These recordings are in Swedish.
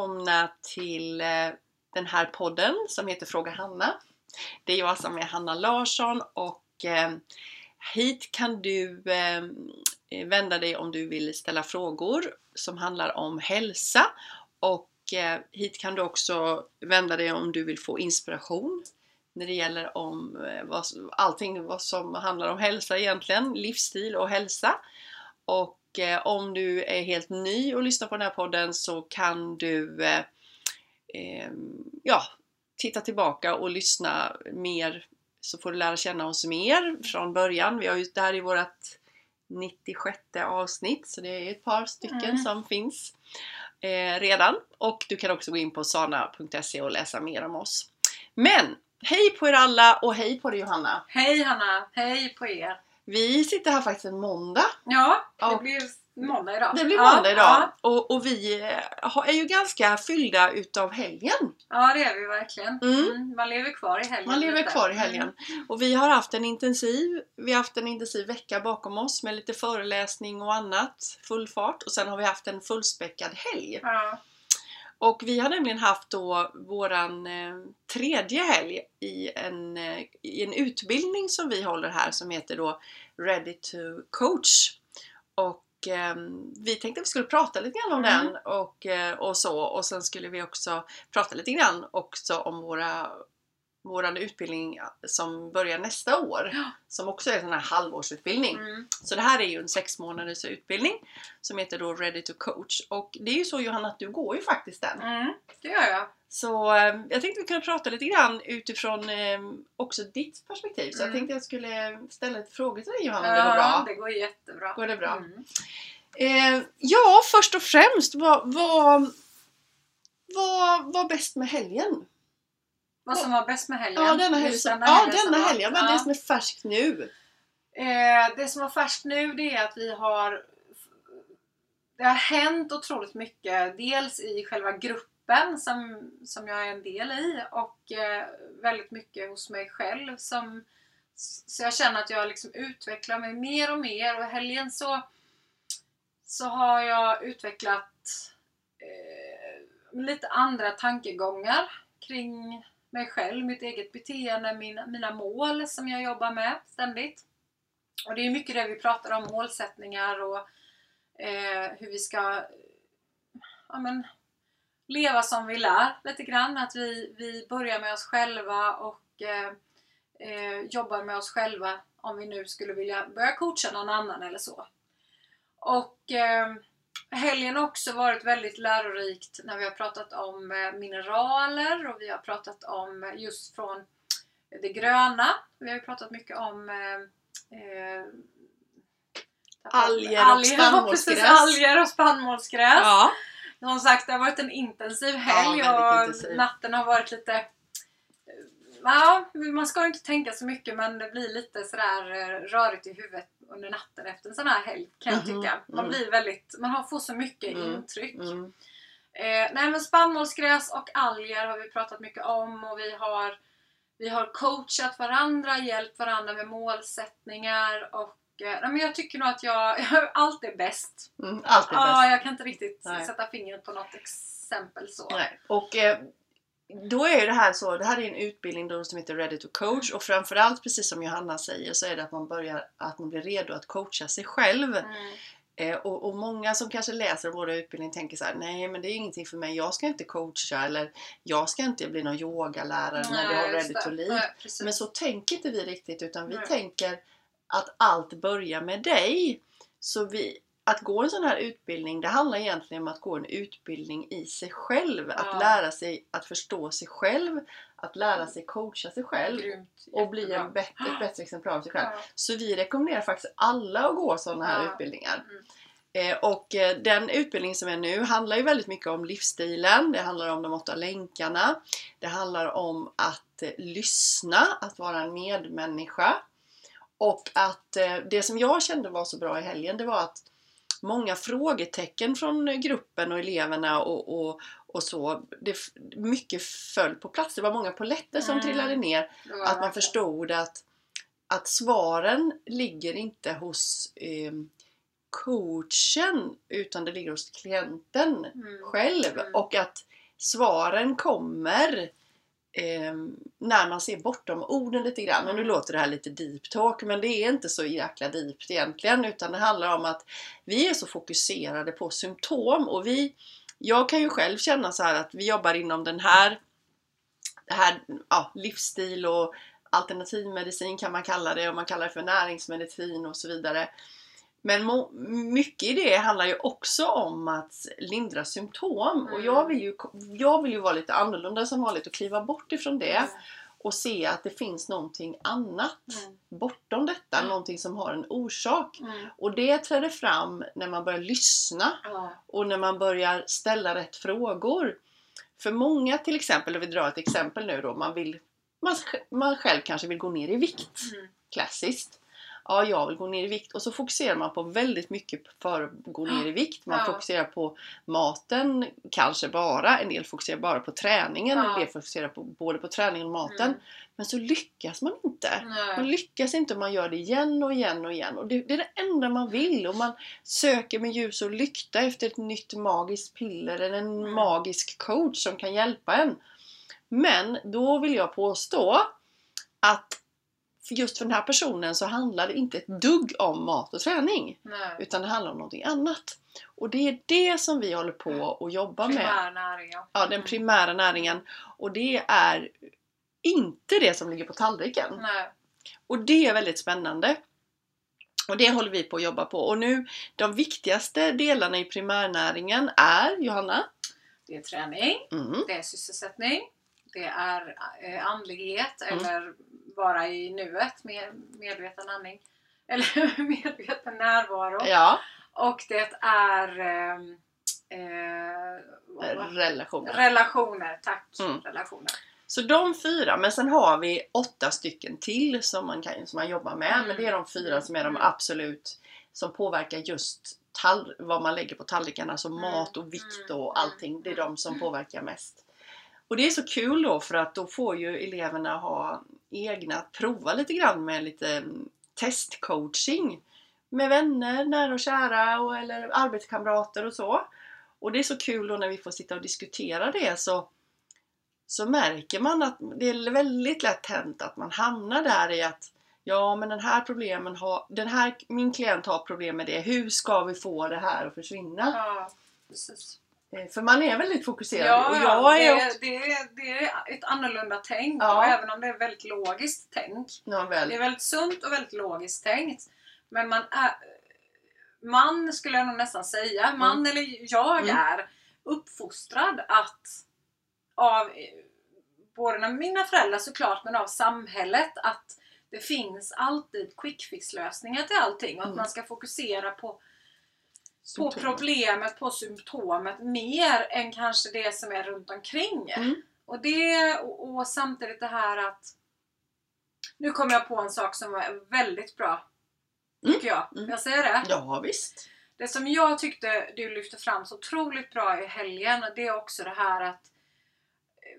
välkomna till eh, den här podden som heter Fråga Hanna. Det är jag som är Hanna Larsson och eh, hit kan du eh, vända dig om du vill ställa frågor som handlar om hälsa och hit kan du också vända dig om du vill få inspiration när det gäller om allting vad som handlar om hälsa egentligen, livsstil och hälsa. Och eh, om du är helt ny och lyssnar på den här podden så kan du eh, eh, ja, titta tillbaka och lyssna mer så får du lära känna oss mer från början. Vi har ju, det här är vårt 96 avsnitt så det är ett par stycken mm. som finns eh, redan. Och du kan också gå in på sana.se och läsa mer om oss. Men hej på er alla och hej på dig Johanna! Hej Hanna! Hej på er! Vi sitter här faktiskt en måndag. Ja, det och blir måndag idag. Det blir måndag idag. Ja. Och, och, vi eh, är ju ganska fyllda utav helgen. Ja det är vi verkligen. Mm. Mm, man lever kvar i helgen. Man lever lite. kvar i helgen. Mm. Och vi har haft en intensiv Vi har haft en intensiv vecka bakom oss med lite föreläsning och annat. Full fart. Och sen har vi haft en fullspäckad helg. Ja. Och vi har nämligen haft då våran eh, tredje helg i en, eh, i en utbildning som vi håller här som heter då Ready to coach. Och eh, vi tänkte att vi skulle prata lite grann om mm. den och, och så och sen skulle vi också prata lite grann också om våra vår utbildning som börjar nästa år ja. som också är en sån här halvårsutbildning. Mm. Så det här är ju en sex månaders utbildning som heter då Ready to coach och det är ju så Johanna att du går ju faktiskt den. Mm, det gör jag. Så eh, jag tänkte vi kunde prata lite grann utifrån eh, också ditt perspektiv. Så mm. jag tänkte jag skulle ställa lite frågor till dig Johanna ja, det går bra. det går jättebra. Går det bra? Eh, ja, först och främst vad, vad, vad var bäst med helgen? Vad som var bäst med helgen? Ja, denna helgen. Denna ja, denna helgen. Vad är det som är färskt nu? Eh, det som är färskt nu det är att vi har Det har hänt otroligt mycket. Dels i själva gruppen som, som jag är en del i och eh, väldigt mycket hos mig själv. Som, så jag känner att jag liksom utvecklar mig mer och mer och i helgen så, så har jag utvecklat eh, lite andra tankegångar kring mig själv, mitt eget beteende, mina, mina mål som jag jobbar med ständigt. Och det är mycket det vi pratar om, målsättningar och eh, hur vi ska ja, men, leva som vi lär lite grann. Att vi, vi börjar med oss själva och eh, eh, jobbar med oss själva om vi nu skulle vilja börja coacha någon annan eller så. Och eh, helgen har också varit väldigt lärorikt när vi har pratat om eh, mineraler och vi har pratat om just från det gröna. Vi har ju pratat mycket om eh, eh alger, och spannmålsgräs. alger och spannmålsgräs. Ja. Som sagt, det har varit en intensiv helg ja, och intensiv. natten har varit lite Ja, man ska inte tänka så mycket men det blir lite sådär rörigt i huvudet under natten efter en sån här helg kan jag mhm, tycka. Man mm. blir väldigt, man får så mycket mm. intryck. Mm. Eh, nej men spannmålsgräs och alger har vi pratat mycket om och vi har vi har coachat varandra, hjälpt varandra med målsättningar och eh, nej, men jag tycker nog att jag, allt är bäst. Mm, allt är bäst. Ja, jag kan inte riktigt nej. sätta fingret på något exempel så. Nej. Och eh, då är det här så, det här är en utbildning då som heter Ready to coach och framförallt precis som Johanna säger så är det att man börjar, att man blir redo att coacha sig själv. Mm. Eh, och, och, många som kanske läser våra utbildningar tänker så här, nej men det är ingenting för mig, jag ska inte coacha eller jag ska inte bli någon yogalärare nej, när vi har Ready to lead. men så tänker inte vi riktigt utan vi nej. tänker att allt börjar med dig. Så vi, att gå en sån här utbildning det handlar egentligen om att gå en utbildning i sig själv. Att lära sig att förstå sig själv, att lära sig coacha sig själv Grymt, och bli en bättre, ett bättre exemplar av sig själv. Ja. Så vi rekommenderar faktiskt alla att gå sådana här ja. utbildningar. Mm. Eh, och eh, den utbildning som är nu handlar ju väldigt mycket om livsstilen, det handlar om de åtta länkarna, det handlar om att eh, lyssna, att vara en medmänniska och att det som jag kände var så bra i helgen det var att många frågetecken från gruppen och eleverna och, och, och så. Det, mycket föll på plats. Det var många poletter som mm. trillade ner. Att man förstod att, att svaren ligger inte hos eh, coachen utan det ligger hos klienten mm. själv. Mm. Och att svaren kommer eh, när man ser bortom orden lite grann. Och nu låter det här lite deep talk men det är inte så jäkla deep egentligen utan det handlar om att vi är så fokuserade på symptom och vi jag kan ju själv känna så här att vi jobbar inom den här, det här ja, livsstil och alternativmedicin kan man kalla det och man kallar det för näringsmedicin och så vidare. Men mycket i det handlar ju också om att lindra symptom mm. och jag vill, ju, jag vill ju vara lite annorlunda som vanligt och kliva bort ifrån det mm. och se att det finns någonting annat mm. bortom detta, mm. någonting som har en orsak. Mm. Och det träder fram när man börjar lyssna och när man börjar ställa rätt frågor. För många till exempel, och vi drar ett exempel nu då, man vill man, man själv kanske vill gå ner i vikt. Mm. Klassiskt ja, jag vill gå ner i vikt och så fokuserar man på väldigt mycket för att gå ner i vikt. Man ja. fokuserar på maten, kanske bara. En del fokuserar bara på träningen, ja. en del fokuserar på, både på träningen och maten. Mm. Men så lyckas man inte. Nej. Man lyckas inte man gör det igen och igen och igen. Och det, det, är det enda man vill. Och man söker med ljus och lykta efter ett nytt magiskt piller eller en mm. magisk coach som kan hjälpa en. Men då vill jag påstå att just för den här personen så handlar det inte ett dugg om mat och träning. Nej. Utan det handlar om någonting annat. Och det är det som vi håller på att jobba Primär med. Ja, den mm. primära näringen. Och det är inte det som ligger på tallriken. Nej. Och det är väldigt spännande. Och det håller vi på att jobba på. Och nu, de viktigaste delarna i primärnäringen är, Johanna? Det är träning, mm. det är sysselsättning, det är eh, andlighet mm. eller vara i nuet med medveten andning. Eller medveten närvaro. Ja. Och det är ehm, eh, relationer. Relationer, tack. Mm. Relationer. Så de fyra, men sen har vi åtta stycken till som man, kan, som man jobbar med. Mm. Men det är de fyra som är de mm. absolut som påverkar just tall, vad man lägger på tallrikarna, alltså mm. mat och vikt och mm. allting. Det är de som påverkar mest. Och det är så kul då för att då får ju eleverna ha egna, att prova lite grann med lite mm, testcoaching med vänner, nära och kära och, eller arbetskamrater och så. Och det är så kul då när vi får sitta och diskutera det så, så märker man att det är väldigt lätt hänt att man hamnar där i att Ja men den här problemen har, den här, min klient har problem med det, hur ska vi få det här att försvinna? Ja, precis. Eh, för man är väldigt fokuserad. Ja, och jag är det, det, är, det är ett annorlunda tänk. Ja. Och även om det är väldigt logiskt tänk. Ja, väl. Det är väldigt sunt och väldigt logiskt tänkt. Men man är... Man skulle jag nog nästan säga, mm. man eller jag mm. är uppfostrad att av både mina föräldrar såklart men av samhället att det finns alltid quick fix lösningar till allting och att mm. man ska fokusera på på problemet, på symptomet mer än kanske det som är runt omkring. Mm. Och, det, och, och, samtidigt det här att nu kom jag på en sak som var väldigt bra. Tycker mm. jag. Mm. Jag säger det? Ja, visst. Det som jag tyckte du lyfte fram så otroligt bra i helgen det är också det här att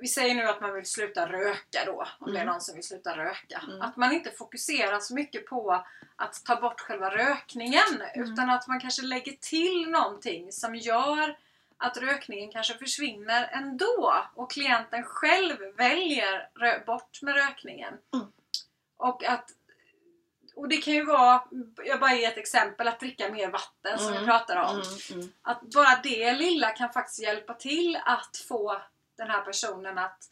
vi säger nu att man vill sluta röka då, om mm. det är mm. någon som vill sluta röka. Mm. Att man inte fokuserar så mycket på att ta bort själva rökningen mm. utan att man kanske lägger till någonting som gör att rökningen kanske försvinner ändå och klienten själv väljer bort med rökningen. Mm. Och att och det kan ju vara, jag bara ger ett exempel, att dricka mer vatten som vi mm. pratade om. Att bara det lilla kan faktiskt hjälpa till att få den här personen att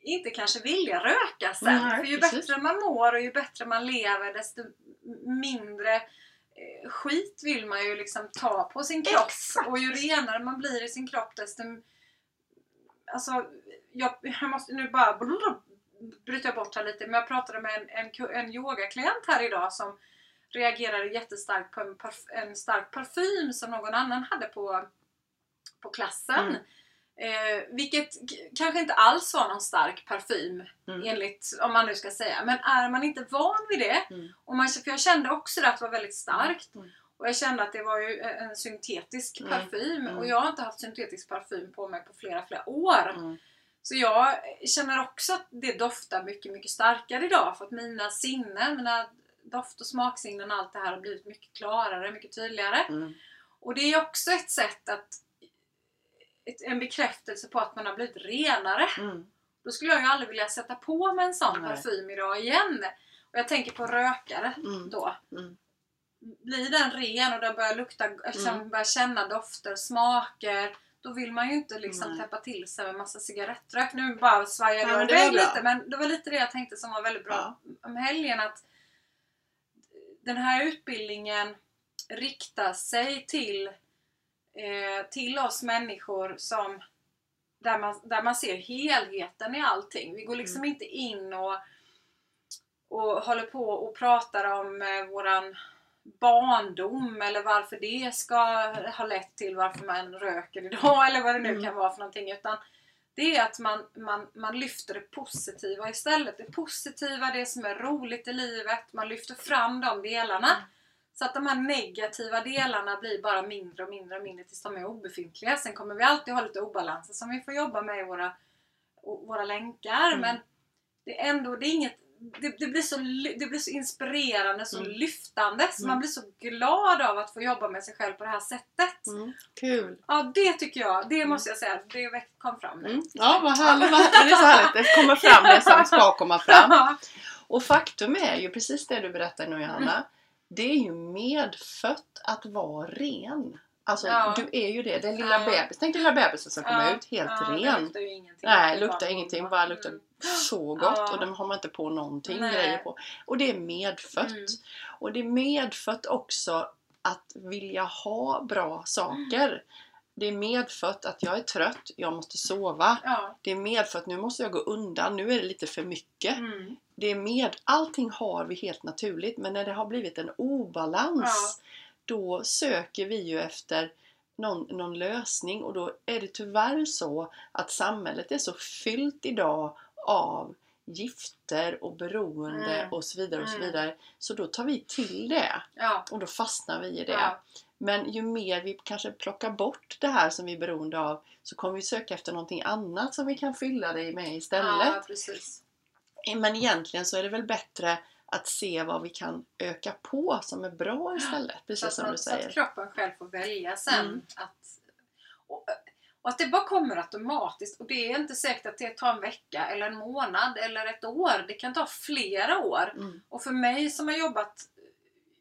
inte kanske vilja röka sen. Nej, För ju precis. bättre man mår och ju bättre man lever desto mindre eh, skit vill man ju liksom ta på sin kropp. Exakt. Och ju renare man blir i sin kropp desto... Alltså, jag, jag måste nu bara bryta bort här lite. Men jag pratade med en, en, en yogaklient här idag som reagerade jättestarkt på en, parf en stark parfym som någon annan hade på, på klassen. Mm. Eh, vilket kanske inte alls var någon stark parfym mm. enligt, om man nu ska säga. Men är man inte van vid det, mm. och man, för jag kände också att det var väldigt starkt. Mm. Och jag kände att det var ju en syntetisk mm. parfym mm. och jag har inte haft syntetisk parfym på mig på flera, flera år. Mm. Så jag känner också att det doftar mycket, mycket starkare idag för att mina sinnen, mina doft och smaksinnen och allt det här har blivit mycket klarare, mycket tydligare. Och det är också ett sätt att ett, en bekräftelse på att man har blivit renare. Mm. Då skulle jag ju aldrig vilja sätta på mig en sån Nej. parfym idag igen. Och jag tänker på rökare Mm. då. Mm. Blir den ren och den börjar lukta, liksom Mm. börjar känna dofter, smaker. Då vill man ju inte liksom Nej. täppa till sig med massa cigarettrök. Nu bara svajar Ja, jag iväg lite men det var lite det jag tänkte som var väldigt bra om helgen. att Den här utbildningen riktar sig till, eh, till oss människor som där man, där man ser helheten i allting. Vi går liksom inte in och, och håller på och pratar om eh, våran barndom eller varför det ska ha lett till varför man röker idag eller vad det nu Mm. kan vara för någonting. Utan det är att man, man, man lyfter det positiva istället. Det positiva, det som är roligt i livet. Man lyfter fram de delarna. Mm. Så att de här negativa delarna blir bara mindre och mindre och mindre tills de är obefintliga. Sen kommer vi alltid ha lite obalanser som vi får jobba med i våra, våra länkar. Mm. Men det är ändå, det är inget det, det, blir så, det blir så inspirerande, så Mm. lyftande. Så Mm. man blir så glad av att få jobba med sig själv på det här sättet. Mm. Kul! Ja, det tycker jag. Det måste jag säga. Det kom fram nu. Mm. Ja, vad härligt! vad- Det är så härligt. Det kommer fram det som ska komma fram. Och faktum är ju precis det du berättar nu Johanna. Det är ju medfött att vara ren. Alltså Ja. du är ju det. Den lilla Ja. bebis. Tänk lilla bebisen som kommer Ja. ut helt Ja, det ren. luktar ju ingenting. Nej, Det luktar bara- ingenting. Bara luktar Mm. så gott och den har man inte på någonting Nej. grejer på. Och det är medfött. Mm. Och det är medfött också att vilja ha bra saker. Det är medfött att jag är trött, jag måste sova. Ja. Det är medfött, nu måste jag gå undan, nu är det lite för mycket. Mm. Det är med, allting har vi helt naturligt men när det har blivit en obalans då söker vi ju efter någon, någon lösning och då är det tyvärr så att samhället är så fyllt idag av gifter och beroende Mm. och så vidare och så Mm. vidare. Så då tar vi till det Ja. och då fastnar vi i det. Men ju mer vi kanske plockar bort det här som vi är beroende av så kommer vi söka efter någonting annat som vi kan fylla det med istället. ja, precis. Men egentligen så är det väl bättre att se vad vi kan öka på som är bra istället. Precis som man, du så att säger. kroppen själv får välja sen. Mm. Att, och, och att det bara kommer automatiskt. Och det är inte säkert att det tar en vecka eller en månad eller ett år. Det kan ta flera år. Mm. Och för mig som har jobbat,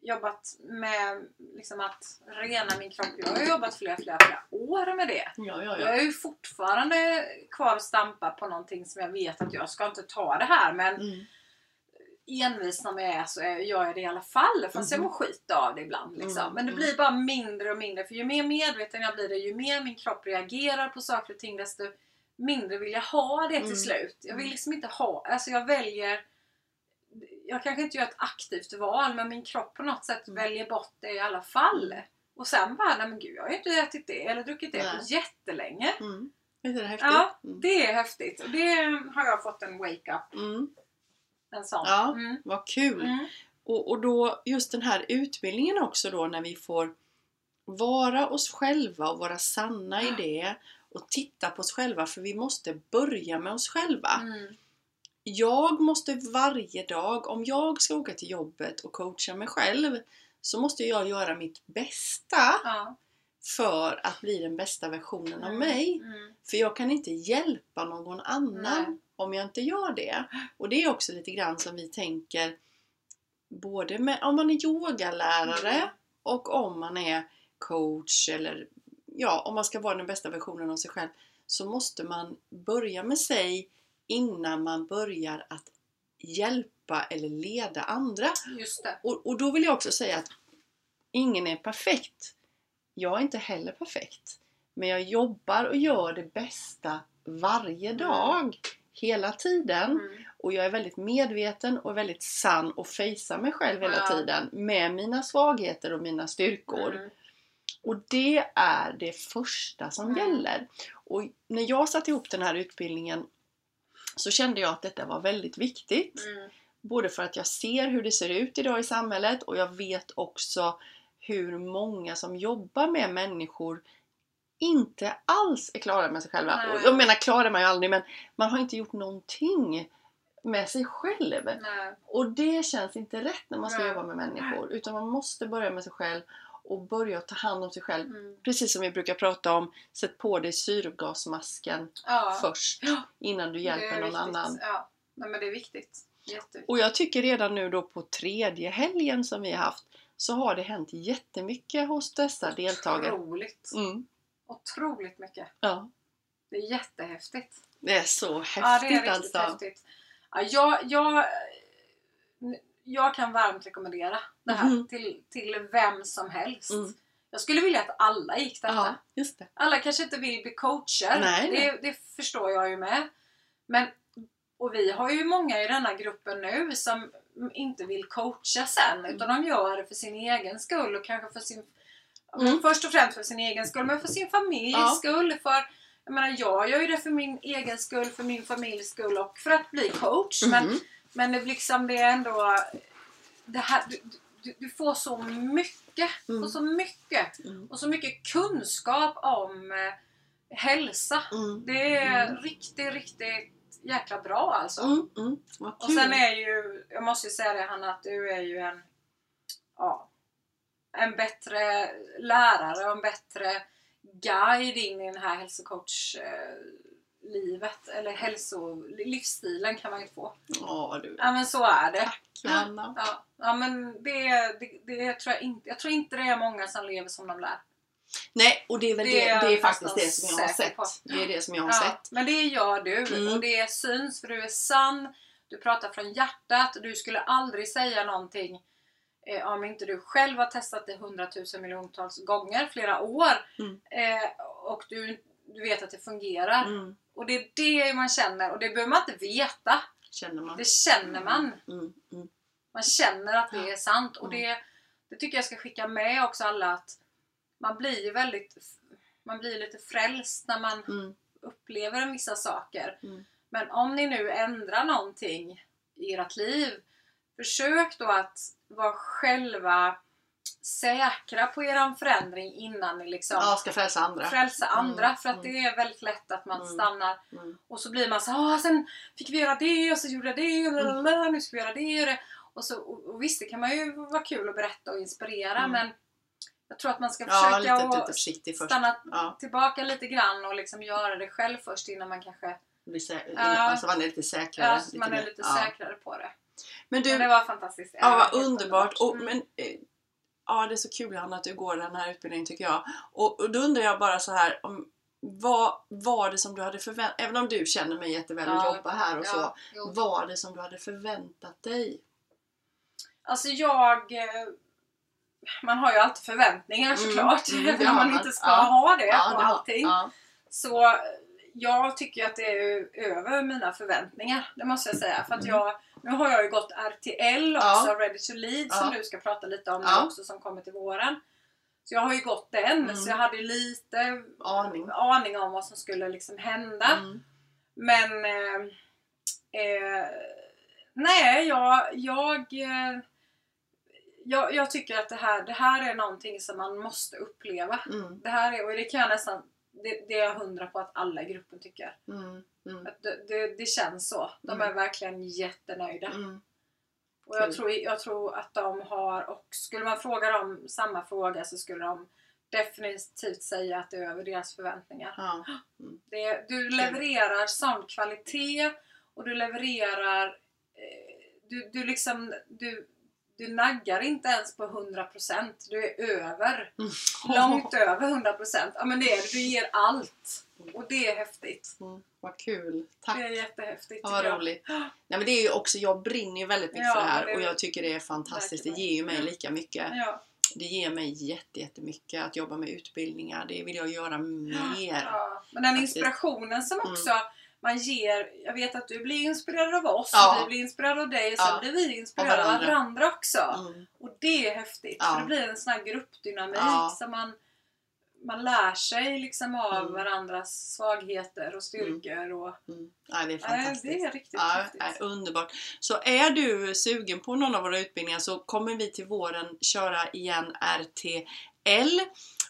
jobbat med liksom att rena min kropp. Jag har jobbat flera, flera, flera år med det. Ja, ja, Jag ja. är ju fortfarande kvar och stampar på någonting som jag vet att jag ska inte ta det här. Men Mm. envis som jag är så gör jag det i alla fall. Fast jag Mhm. mår skit av det ibland. Liksom. Mm, Men det mm. blir bara mindre och mindre. För ju mer medveten jag blir, det, ju mer min kropp reagerar på saker och ting desto mindre vill jag ha det till Mm. slut. Jag vill Mm. liksom inte ha, alltså jag väljer jag kanske inte gör ett aktivt val men min kropp på något sätt Mm. väljer bort det i alla fall. Och sen bara, nej men gud jag har ju inte ätit det eller druckit det Nej. på jättelänge. Mm. Visst är det häftigt? Ja, Mm. Det är häftigt och det har jag fått en wake-up. Mm. En sån. Ja. Mm. Vad kul! Mm. Och, och då just den här utbildningen också då när vi får vara oss själva och vara sanna i det och titta på oss själva för vi måste börja med oss själva. Mm. Jag måste varje dag, om jag ska åka till jobbet och coacha mig själv så måste jag göra mitt bästa Ja. för att bli den bästa versionen av Mm. mig. Mm. För jag kan inte hjälpa någon annan Nej. om jag inte gör det. Och det är också lite grann som vi tänker både med, om man är yogalärare Mm. och om man är coach eller ja, om man ska vara den bästa versionen av sig själv så måste man börja med sig innan man börjar att hjälpa eller leda andra. Och, och då vill jag också säga att ingen är perfekt. Jag är inte heller perfekt. Men jag jobbar och gör det bästa varje Mm. dag. Hela tiden. Mm. Och jag är väldigt medveten och väldigt sann och fejsar mig själv hela Ja. tiden. Med mina svagheter och mina styrkor. Mm. Och det är det första som Mm. gäller. Och när jag satte ihop den här utbildningen så kände jag att detta var väldigt viktigt. Mm. Både för att jag ser hur det ser ut idag i samhället och jag vet också hur många som jobbar med människor inte alls är klara med sig själva. Nej. Jag menar klara är man ju aldrig men man har inte gjort någonting med sig själv. Nej. Och det känns inte rätt när man ska Nej. jobba med människor. Utan man måste börja med sig själv. Och börja ta hand om sig själv. Mm. Precis som vi brukar prata om, sätt på dig syrgasmasken Ja, först innan du hjälper någon viktigt. annan. Ja, Nej, men det är viktigt. Jätteviktigt. Och jag tycker redan nu då på tredje helgen som vi har haft så har det hänt jättemycket hos dessa deltagare. Otroligt. Mm. Otroligt mycket. Ja, Det är jättehäftigt. det är så häftigt Ja, det är riktigt alltså. häftigt. Ja, jag, jag, jag kan varmt rekommendera det här Mhm. till, till vem som helst. Mm. Jag skulle vilja att alla gick detta. Ja, just det. Alla kanske inte vill bli coacher. Nej, nej. det, det förstår jag ju med. Men, och vi har ju många i denna gruppen nu som inte vill coacha sen. Mm. Utan de gör det för sin egen skull och kanske för sin... Mm. Först och främst för sin egen skull, men för sin familjs Ja. skull. För, jag menar, jag gör ju det för min egen skull, för min familjs skull och för att bli coach. Men, Mhm. Men det, liksom, det är ändå... Det här, du, du, du får så mycket. Mm. Får så mycket Mm. och så mycket kunskap om eh, hälsa. Mm. Det är Mm. riktigt, riktigt jäkla bra alltså. Mm. Mm. Och sen är ju, jag måste ju säga det Hanna, att du är ju en, ja, en bättre lärare och en bättre guide in i den här hälsocoach eh, livet eller hälso, livsstilen kan man ju få. Ja du. Ja men så är det. Johanna. Ja, ja men det, det, det tror jag inte. Jag tror inte det är många som lever som de lär. Nej, och det är väl Det det, är det är faktiskt det som jag har sett. på. Det är det som jag har Ja, sett. men det gör du Mm. och det syns för du är sann. Du pratar från hjärtat. Du skulle aldrig säga någonting eh, om inte du själv har testat det hundratusen miljontals gånger, flera år. Mm. Eh, och du, du vet att det fungerar. Mm. Och det är det man känner och det behöver man inte veta. Känner man. Det känner man. Mm. Mm. Man känner att det är sant. Och Mm. det, det tycker jag ska skicka med också alla att man blir väldigt man blir lite frälst när man Mm. upplever vissa saker. Mm. Men om ni nu ändrar någonting i ert liv, försök då att vara själva säkra på er förändring innan ni liksom Ja, ska frälsa andra. frälsa andra. Mm, För att det är väldigt lätt att man Mm. stannar Mm. och så blir man så ah, sen fick vi göra det och så gjorde jag det och lalala, nu ska vi göra det och det. Och, så, och, och visst, det kan man ju vara kul att berätta och inspirera Mm. men jag tror att man ska Ja, försöka lite, lite först. stanna Ja, tillbaka lite grann och liksom göra det själv först innan man kanske bli sä- Ja. alltså man är lite säkrare. ja, lite man är mer. lite ja. säkrare på det. Men du, Men det var fantastiskt. Ja, vad underbart! Och, Mm. men, eh, ja, det är så kul Johanna att du går den här utbildningen tycker jag. Och, och då undrar jag bara så här, om, vad var det som du hade förväntat Även om du känner mig jätteväl och Ja, jobbar här och så. ja. Vad var det som du hade förväntat dig? Alltså jag... eh, Man har ju alltid förväntningar Mm, såklart. mm, Även det om man inte ska Ja. ha det Ja, på det allting. Ja. Så eh, jag tycker att det är över mina förväntningar. Det måste jag säga. För att Mm. jag, nu har jag ju gått RTL också, Ja. Ready to Lead, som Ja. du ska prata lite om Ja. också som kommer till våren. Så jag har ju gått den, Mm. så jag hade lite Aning. aning om vad som skulle liksom hända. Mm. Men eh, eh, nej, jag, jag, eh, jag, jag tycker att det här, det här är någonting som man måste uppleva. Mm. Det här är, och det kan jag nästan, det, det är jag hundra på att alla i gruppen tycker. Mm. Mm. Att det, det, det känns så. De Mm. är verkligen jättenöjda. Mm. Och jag tror, jag tror att de har, och skulle man fråga dem samma fråga så skulle de definitivt säga att det är över deras förväntningar. Ja. Det, du levererar sån kvalitet och du levererar eh, du, du liksom du, du naggar inte ens på 100% du är över Mm. långt över 100% ja men det är du ger allt och det är häftigt Mm. Vad kul! Tack! det är jättehäftigt Ja, vad jag. roligt. Nej, men det är ju också, jag brinner ju väldigt mycket Ja, för det här det och jag tycker det är fantastiskt. Det ger ju mig lika mycket. ja, Det ger mig jätte, jättemycket att jobba med utbildningar. Det vill jag göra mer. ja. men den inspirationen som Mm. Man ger, jag vet att du blir inspirerad av oss Ja. och vi blir inspirerade av dig och sen Ja. blir vi inspirerade Av varandra. varandra också. Mm. Och det är häftigt Ja. för det blir en sån här gruppdynamik Ja. som man, man lär sig liksom av Mm. varandras svagheter och styrkor. Och, Mm. Ja, det är fantastiskt. det är riktigt Ja, häftigt. är underbart. Så är du sugen på någon av våra utbildningar så kommer vi till våren köra igen RTL.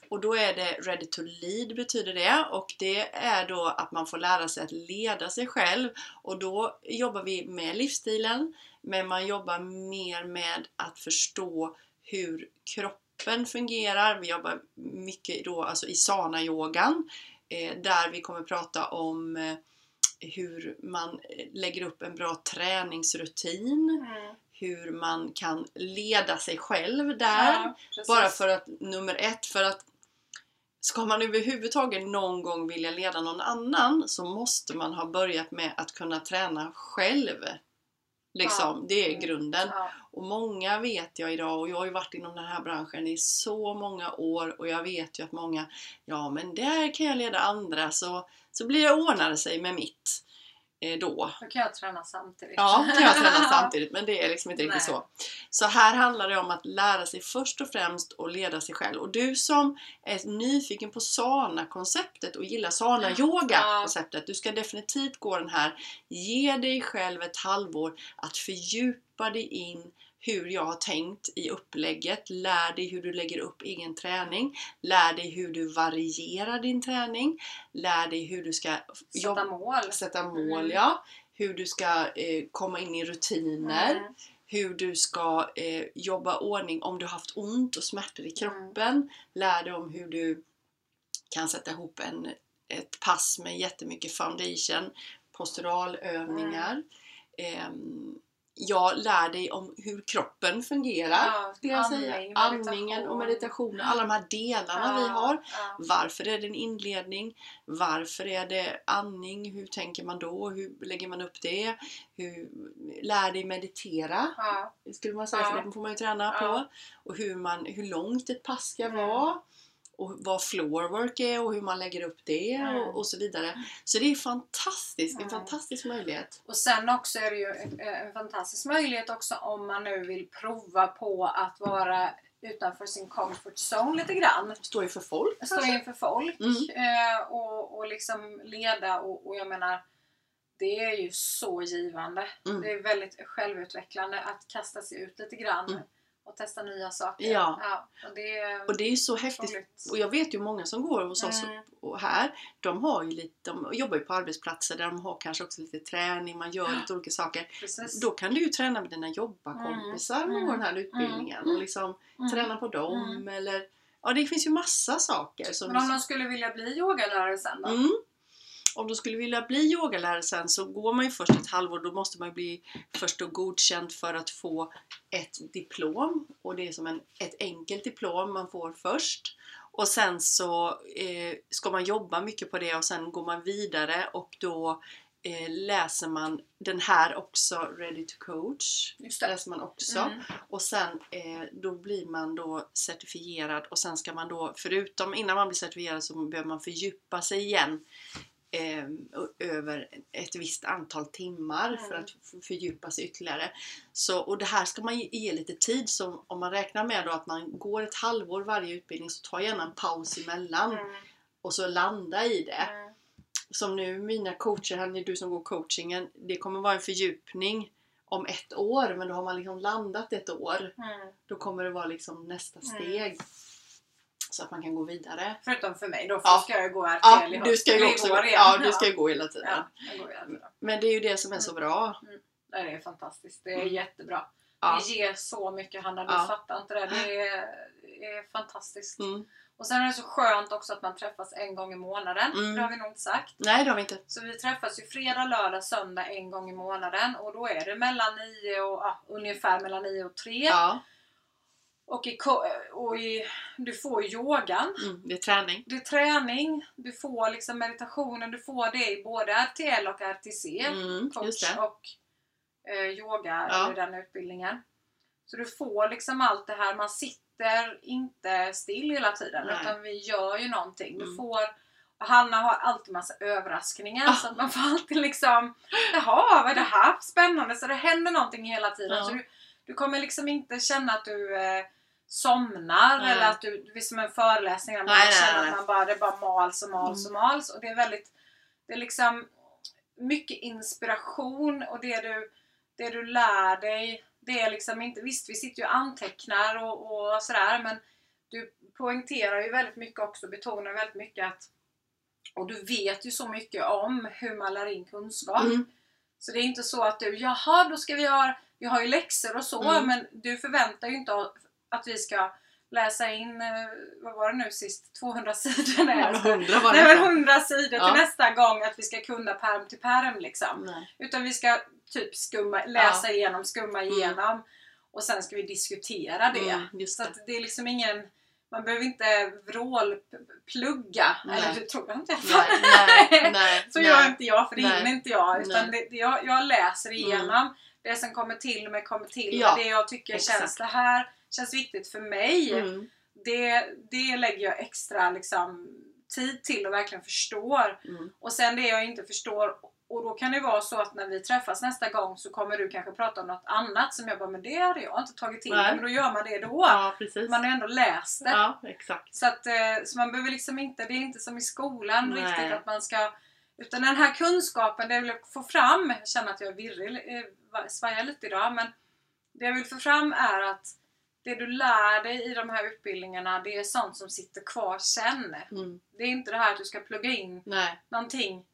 Och då är det Ready to Lead betyder det och det är då att man får lära sig att leda sig själv och då jobbar vi med livsstilen men man jobbar mer med att förstå hur kroppen fungerar. Vi jobbar mycket då alltså i sana-yogan eh, där vi kommer prata om eh, hur man eh, lägger upp en bra träningsrutin, Mm. hur man kan leda sig själv där. Ja. Bara för att, nummer ett, för att ska man överhuvudtaget någon gång vilja leda någon annan så måste man ha börjat med att kunna träna själv. Liksom, det är Mm. grunden. Ja. Och många vet jag idag, och jag har ju varit inom den här branschen i så många år och jag vet ju att många, ja men där kan jag leda andra så, så blir det ordnade sig med mitt. Eh, då. Då kan jag träna samtidigt. Ja, kan jag träna samtidigt men det är liksom inte riktigt Nej. så. Så här handlar det om att lära sig först och främst att leda sig själv. Och du som är nyfiken på sana-konceptet och gillar sana-yoga-konceptet, du ska definitivt gå den här. Ge dig själv ett halvår att fördjupa dig in hur jag har tänkt i upplägget. Lär dig hur du lägger upp egen träning. Lär dig hur du varierar din träning. Lär dig hur du ska Sätta mål. sätta mål, Mm. ja. Hur du ska eh, komma in i rutiner. Mm. Hur du ska eh, jobba ordning om du har haft ont och smärtor i Mm. kroppen. Lär dig om hur du kan sätta ihop en, ett pass med jättemycket foundation, posturalövningar. Ehm, jag lär dig om hur kroppen fungerar. Ja, skulle jag andning, säga. Andningen och meditationen, alla de här delarna vi har. Ja. Varför är det en inledning? Varför är det andning? Hur tänker man då? Hur lägger man upp det? Hur, lär dig meditera, Ja. skulle man säga, för Ja. det får man ju träna Ja. på. Och hur, man, hur långt ett pass ska Mm. vara. Och vad floorwork är och hur man lägger upp det och, och så vidare. Så det är fantastiskt, en fantastisk möjlighet. Och sen också är det ju en, en fantastisk möjlighet också om man nu vill prova på att vara utanför sin comfort zone lite grann. Står ju för folk Stå inför folk Mm. eh, och, och liksom leda och, och jag menar det är ju så givande. Mm. Det är väldigt självutvecklande att kasta sig ut lite grann Mm. Och testa nya saker. Ja. och det är Och det är ju så häftigt. roligt. Och jag vet ju många som går hos oss Mm. och här, de har ju lite, de jobbar ju på arbetsplatser där de har kanske också lite träning, man gör lite olika saker. Precis. Då kan du ju träna med dina jobbarkompisar Mm. och gå den här utbildningen och liksom Mm. träna på dem Mm. eller Ja, det finns ju massa saker som Men om de skulle vilja bli yogalärare sen då? Om du skulle vilja bli yogalärare sen så går man ju först ett halvår, då måste man bli först och godkänd för att få ett diplom. Och det är som en, ett enkelt diplom man får först. Och sen så eh, ska man jobba mycket på det och sen går man vidare och då eh, läser man den här också, Ready to coach. Just det. Läser man också. Mm. Och sen eh, då blir man då certifierad och sen ska man då, förutom innan man blir certifierad så behöver man fördjupa sig igen eh, över ett visst antal timmar Mm. för att fördjupa sig ytterligare. Så, och det här ska man ge, ge lite tid, så om man räknar med att man går ett halvår varje utbildning så ta gärna en paus emellan Mm. och så landa i det Mm. som nu mina coacher, här, du som går coachingen, det kommer vara en fördjupning om ett år men då har man liksom landat ett år. Mm. Då kommer det vara liksom nästa Mm. steg. Så att man kan gå vidare. Förutom för mig då, för Ja. ska jag gå RTL Ja, i du ska ju också igen. ja, du ska ju gå hela tiden. Ja. Men det är ju det som är så bra. Nej, det är fantastiskt. Det är Mm. jättebra. Ja. Det ger så mycket Hanna, du Ja. fattar inte det. Det är, det är fantastiskt. Mm. Och sen är det så skönt också att man träffas en gång i månaden. Mm. Det har vi nog inte sagt. Nej, det har vi inte. Så vi träffas ju fredag, lördag, söndag en gång i månaden. Och då är det mellan nio och ja, ungefär mellan nio och tre. Ja, Och, i, och i, du får yogan. mm, det är träning. Det är träning, du får liksom meditationen, du får det i både RTL och RTC. Mm, coach och eh, yoga Ja. den utbildningen. Så du får liksom allt det här, man sitter inte still hela tiden Nej. utan vi gör ju någonting. Du Mm. får och Hanna har alltid massa överraskningar Ah. så att man får alltid liksom Jaha, vad är det här spännande? Så det händer någonting hela tiden. Ja. Så du, du kommer liksom inte känna att du eh, somnar Nej. eller att du, det är som en föreläsning där man Nej, känner nej. att man bara, det bara mals och mals och mals. Och det är väldigt, det är liksom mycket inspiration och det du, det du lär dig det är liksom inte, visst vi sitter ju och antecknar och, och sådär men du poängterar ju väldigt mycket också, betonar väldigt mycket att och du vet ju så mycket om hur man lär in kunskap. Mm. Så det är inte så att du, jaha då ska vi göra, vi har ju läxor och så Mm. men du förväntar ju inte att vi ska läsa in, eh, vad var det nu sist, 200 sidor? Nej, skojar. Hundra var Nej det. men 100 sidor Ja. till nästa gång att vi ska kunna perm till perm liksom. Nej. Utan vi ska typ skumma, läsa igenom, skumma Mm. igenom och sen ska vi diskutera det. Mm, Så det. det är liksom ingen, man behöver inte vrålplugga. Nej. Eller det tror jag inte. Nej, nej, nej, Så nej. gör inte jag, för det Nej. hinner inte jag. Utan Nej. det, jag, jag läser igenom. Det som kommer till mig kommer till Ja, mig. Det jag tycker exakt. känns, det här känns viktigt för mig. Mm, Det, det lägger jag extra liksom, tid till och verkligen förstår. mm. Och sen det jag inte förstår och då kan det vara så att när vi träffas nästa gång så kommer du kanske prata om något annat som jag bara, men det hade jag inte tagit till mig. Nej. Men då gör man det då. Ja, precis. Man har ändå läst det. Ja. Så, att, eh, så man behöver liksom inte, det är inte som i skolan Nej. riktigt att man ska utan den här kunskapen, det jag vill få fram, jag känner att jag är virrig, eh, svajar lite idag, men det jag vill få fram är att det du lär dig i de här utbildningarna, det är sånt som sitter kvar sen. Mm. Det är inte det här att du ska plugga in Nej. någonting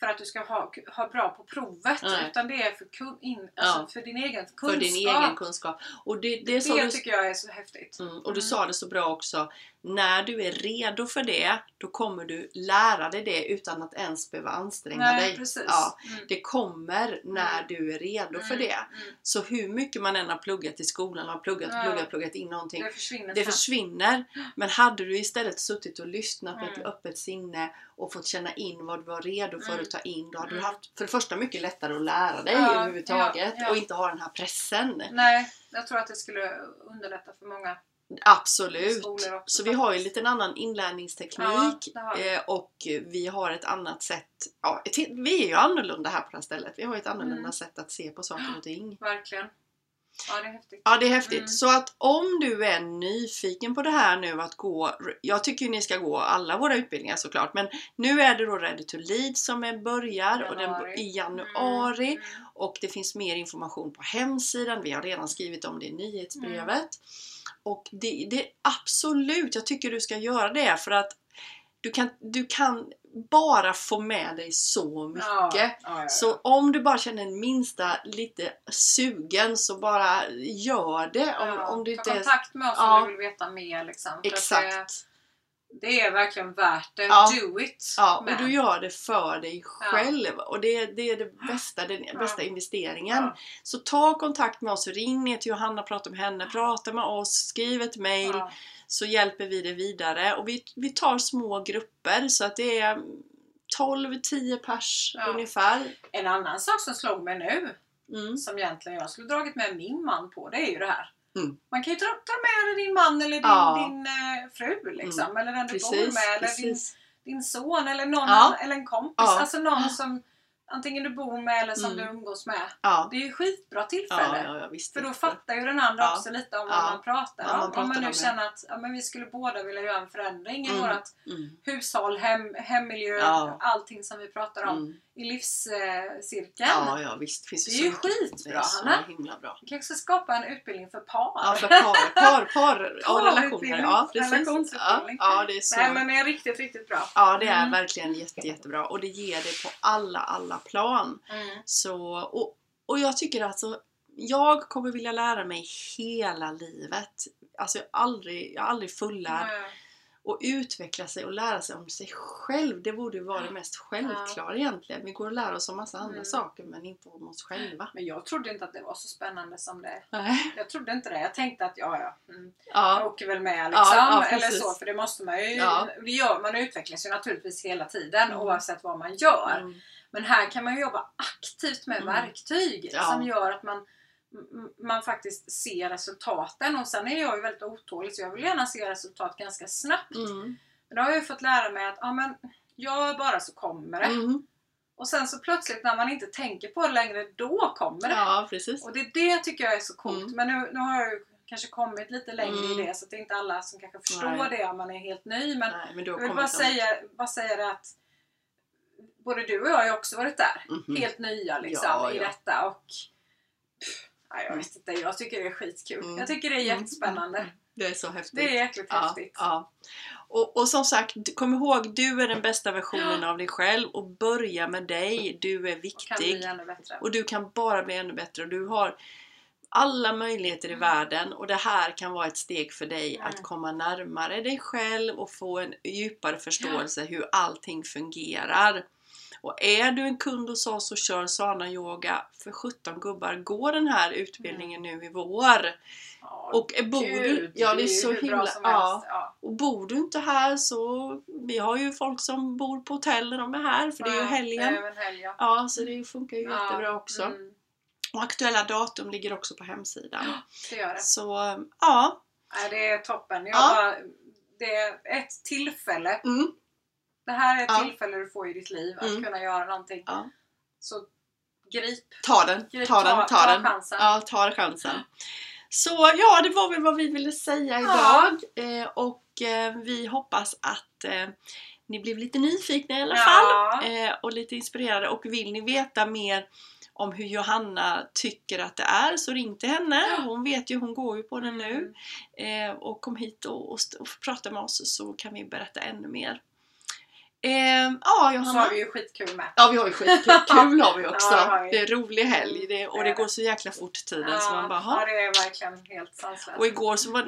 för att du ska ha, ha bra på provet, Nej. utan det är för, kun, in, Ja. alltså för din egen kunskap. För din egen kunskap. Och det, det, det du, tycker jag är så häftigt. mm, och du Mm. sa det så bra också. När du är redo för det, då kommer du lära dig det utan att ens behöva anstränga Nej, dig. precis. Ja, Mm. det kommer när Mm. du är redo för Mm, det. mm. Så hur mycket man än har pluggat i skolan, har pluggat, Ja. pluggat, pluggat in någonting. Det försvinner Det försvinner. Men hade du istället suttit och lyssnat med ett Mm. öppet sinne och fått känna in vad du var redo för Mm. att ta in, då hade du haft för det första mycket lättare att lära dig Ja, överhuvudtaget ja, ja. och inte ha den här pressen. Nej, jag tror att det skulle underlätta för många Absolut! Så vi har ju lite en annan inlärningsteknik Ja, eh, och vi har ett annat sätt. Ja, vi är ju annorlunda här på det här stället. Vi har ett annorlunda Mm. sätt att se på saker och ting. Verkligen. Ja, det är häftigt. Ja, det är häftigt. Mm. Så att om du är nyfiken på det här nu att gå, jag tycker ju ni ska gå alla våra utbildningar såklart, men nu är det då Ready to Lead som är börjar och den, Januari. i januari Mm. och det finns mer information på hemsidan. Vi har redan skrivit om det i nyhetsbrevet. Och det, det absolut, jag tycker du ska göra det för att du kan, du kan bara få med dig så mycket. Ja, ja, ja. Så om du bara känner en minsta lite sugen så bara gör det. Om, om du Ta inte kontakt med oss om du vill veta mer. Liksom, Exakt. Det, är verkligen värt det. Ja. Do it! Ja, och du gör det för dig själv. Och det, det är det bästa, den Ja. bästa investeringen. Ja. Så ta kontakt med oss, ring ner till Johanna, prata med henne, prata med oss, skriv ett mail Ja. så hjälper vi dig vidare. Och vi, vi tar små grupper så att det är 12-10 pers Ja. ungefär. En annan sak som slog mig nu, Mm. som egentligen jag skulle dragit med min man på, det är ju det här. Mm. Man kan ju ta, ta med dig din man eller din, Ja. din eh, fru liksom, eller den du bor Precis, med, eller din, din son eller någon Ja. eller en kompis. Ja. Alltså någon som antingen du bor med eller som Mm. du umgås med. Det är ju skitbra tillfälle. För då fattar ju den andra också lite om vad man pratar om. om man nu känner att ja, men vi skulle båda vilja göra en förändring i Mm. vårt Mm. hushåll, hem, hemmiljö, allting som vi pratar om Mm. I livscirkeln. Ja, ja, visst. Finns Det är ju skitbra, Det är så Hanna. himla bra. Vi kanske ska skapa en utbildning för par. Ja, för par, par, par, ja, relationer. Ja, precis. Ja, det är så. Nej men det är riktigt, riktigt bra. Ja, det är Mm. verkligen jätte, jättebra och det ger det på alla, alla plan. Mm. Så, och, och jag tycker alltså, jag kommer vilja lära mig hela livet. Alltså jag är aldrig, jag är aldrig fullärd. Mm. Och utveckla sig och lära sig om sig själv, det borde ju vara det mest självklara egentligen. Vi går och lär oss om massa andra Mm. saker men inte om oss själva. Men jag trodde inte att det var så spännande som det Nej. Jag trodde inte det. Jag tänkte att ja, ja. Mm. Jag Ja, åker väl med Ja, liksom. ja, eller precis. så. För det måste man ju. Ja. Gör, man utvecklas ju naturligtvis hela tiden Mm. oavsett vad man gör. mm, Men här kan man ju jobba aktivt med Mm. verktyg Ja. som gör att man man faktiskt ser resultaten och sen är jag ju väldigt otålig så jag vill gärna se resultat ganska snabbt. mm, Men då har jag ju fått lära mig att ja, men, gör bara så kommer det. mm. Och sen så plötsligt när man inte tänker på det längre, då kommer det. Ja, precis. Och det, det tycker jag är så coolt. Mm. Men nu, nu har jag ju kanske kommit lite längre Mm. i det så det är inte alla som kanske förstår Nej. det om man är helt ny. Men Nej, men jag vill bara säga, bara säga det att både du och jag har ju också varit där. Mhm. Helt nya liksom Ja, i ja. detta. Och, jag vet inte, jag tycker det är skitkul. Mm. Jag tycker det är Mm. jättespännande. Det är så häftigt. Det är jäkligt ja, häftigt. Ja. Och, och som sagt, kom ihåg, du är den bästa versionen av dig själv och börja med dig. Du är Och kan viktig. bli ännu bättre. Och du kan bara bli ännu bättre. Och du har alla möjligheter i Mm. världen och det här kan vara ett steg för dig Mm. att komma närmare dig själv och få en djupare förståelse hur allting fungerar. Och är du en kund hos oss och kör Sana Yoga för 17 gubbar, gå den här utbildningen nu i vår. Ja, Och bor du, ja det är så himla, ja. Ja. Och bor inte här så, vi har ju folk som bor på hotell när de är här för det är ju Ja, helgen. Även helgen. Ja, så det funkar ju Ja, jättebra också. Mm, Och aktuella datum ligger också på hemsidan. det gör det. Så ja, det är toppen. Jag Ja. bara, det är ett tillfälle. mm, Det här är ett Ja. tillfälle du får i ditt liv att Mm. kunna göra någonting. Ja. Så grip, ta den, grip ta den, ta den. chansen. Ja, ta chansen. Så ja, det var väl vad vi ville säga idag. Eh, och eh, vi hoppas att eh, ni blev lite nyfikna i alla fall. Eh, och lite inspirerade. Och vill ni veta mer om hur Johanna tycker att det är så ring till henne. Hon vet ju, hon går ju på den nu. Mm. Eh, och kom hit och, och, och prata med oss så kan vi berätta ännu mer. Eh, ja, Så Johanna. har vi ju skitkul med. Ja, vi har ju skitkul. Kul har vi också. Ja, det har vi. Det är en rolig helg det, och Det det är går så jäkla fort tiden så man bara, ja, "Ha." det är verkligen helt sanslöst. Och igår så var,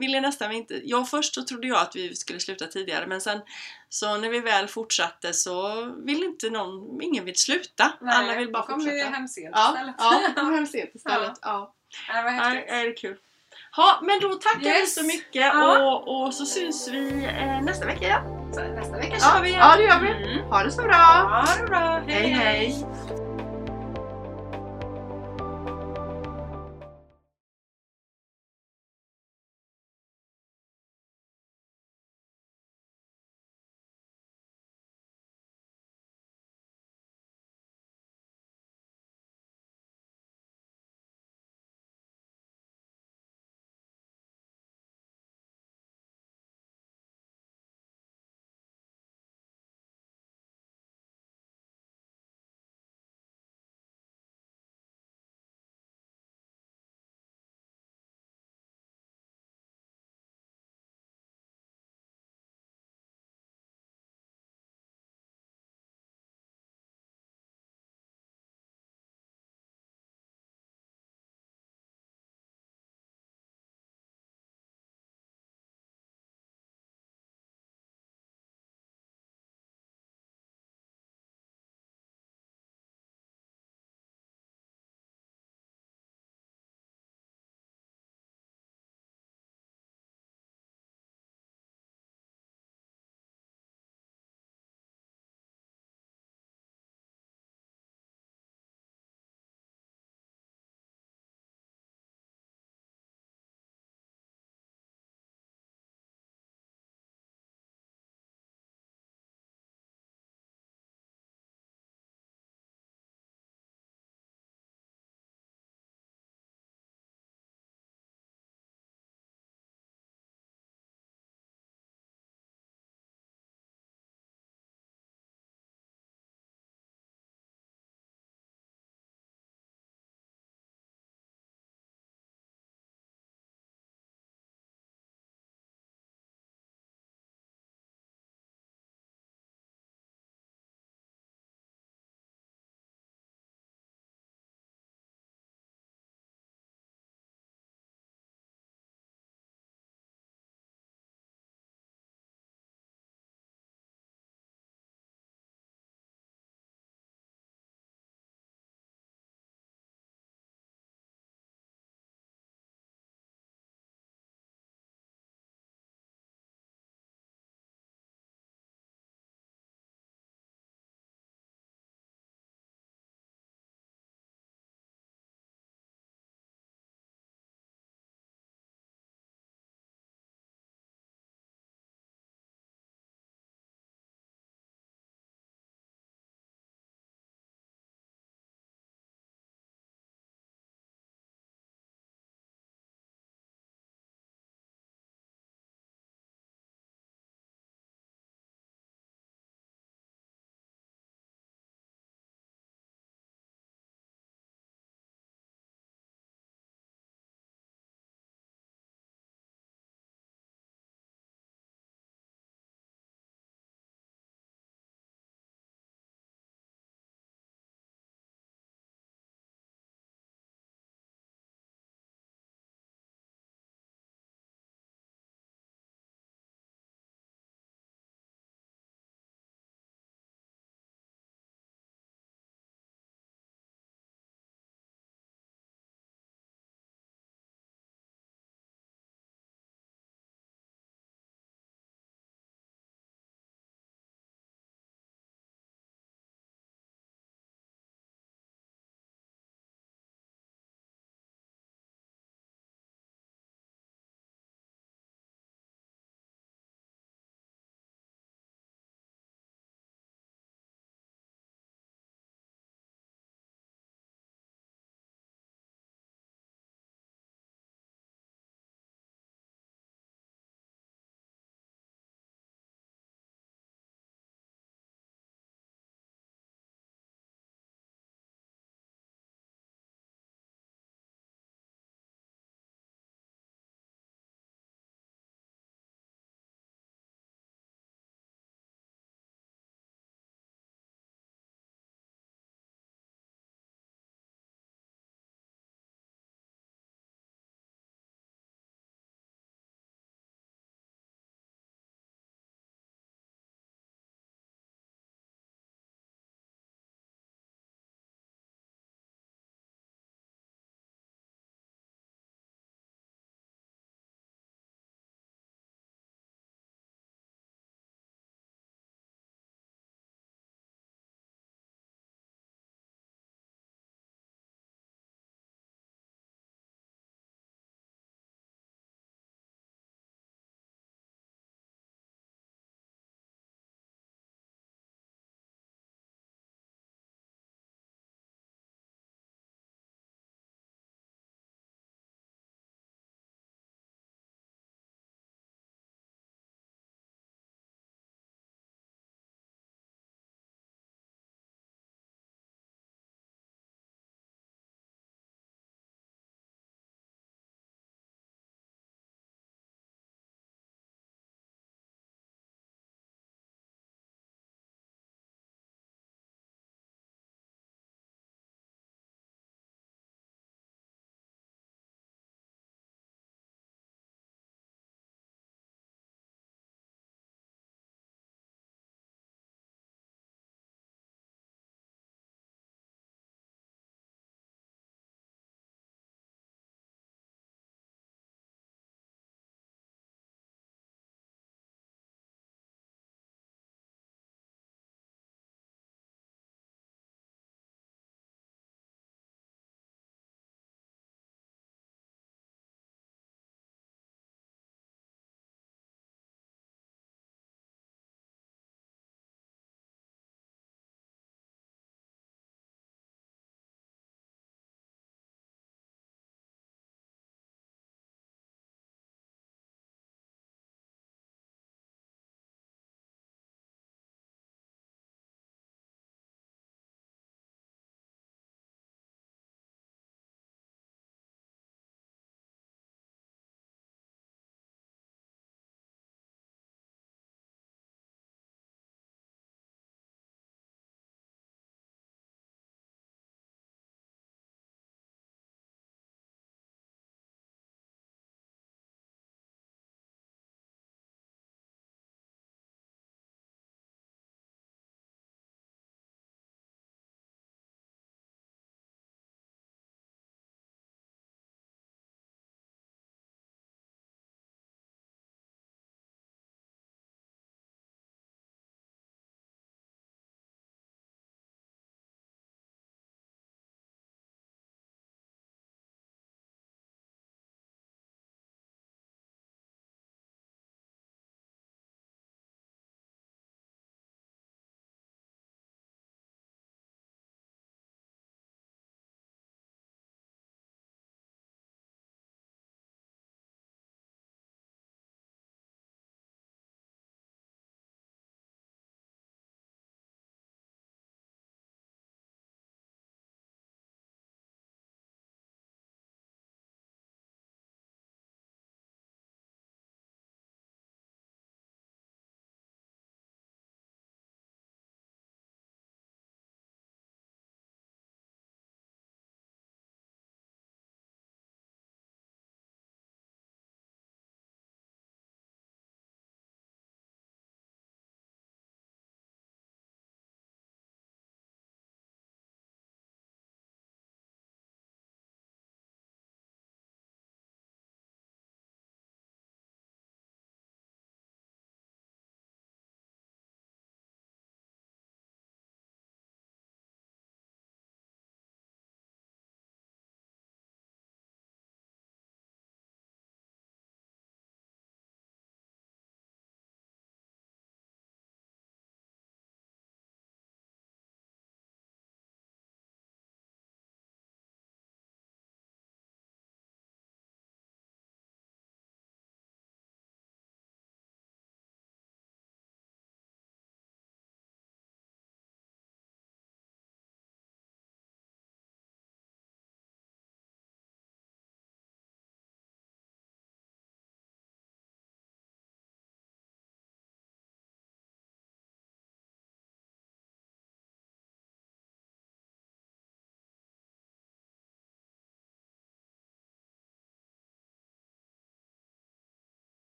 ville nästan inte... Jag först så trodde jag att vi skulle sluta tidigare men sen så när vi väl fortsatte så vill inte någon, ingen vill sluta. Nej, Alla vill bara då kommer vi fortsätta. hem sent Ja, istället. ja, vi kommer hem sent istället. Ja. Ja, det var Ja, häftigt. är det kul. Ja, men då tackar vi Yes. så mycket Ja. och, och så syns vi eh, nästa vecka igen. Så nästa vecka Ja, kör vi igen. ja, det gör vi. Mm. Ha det så bra! Ja, det bra. hej! hej.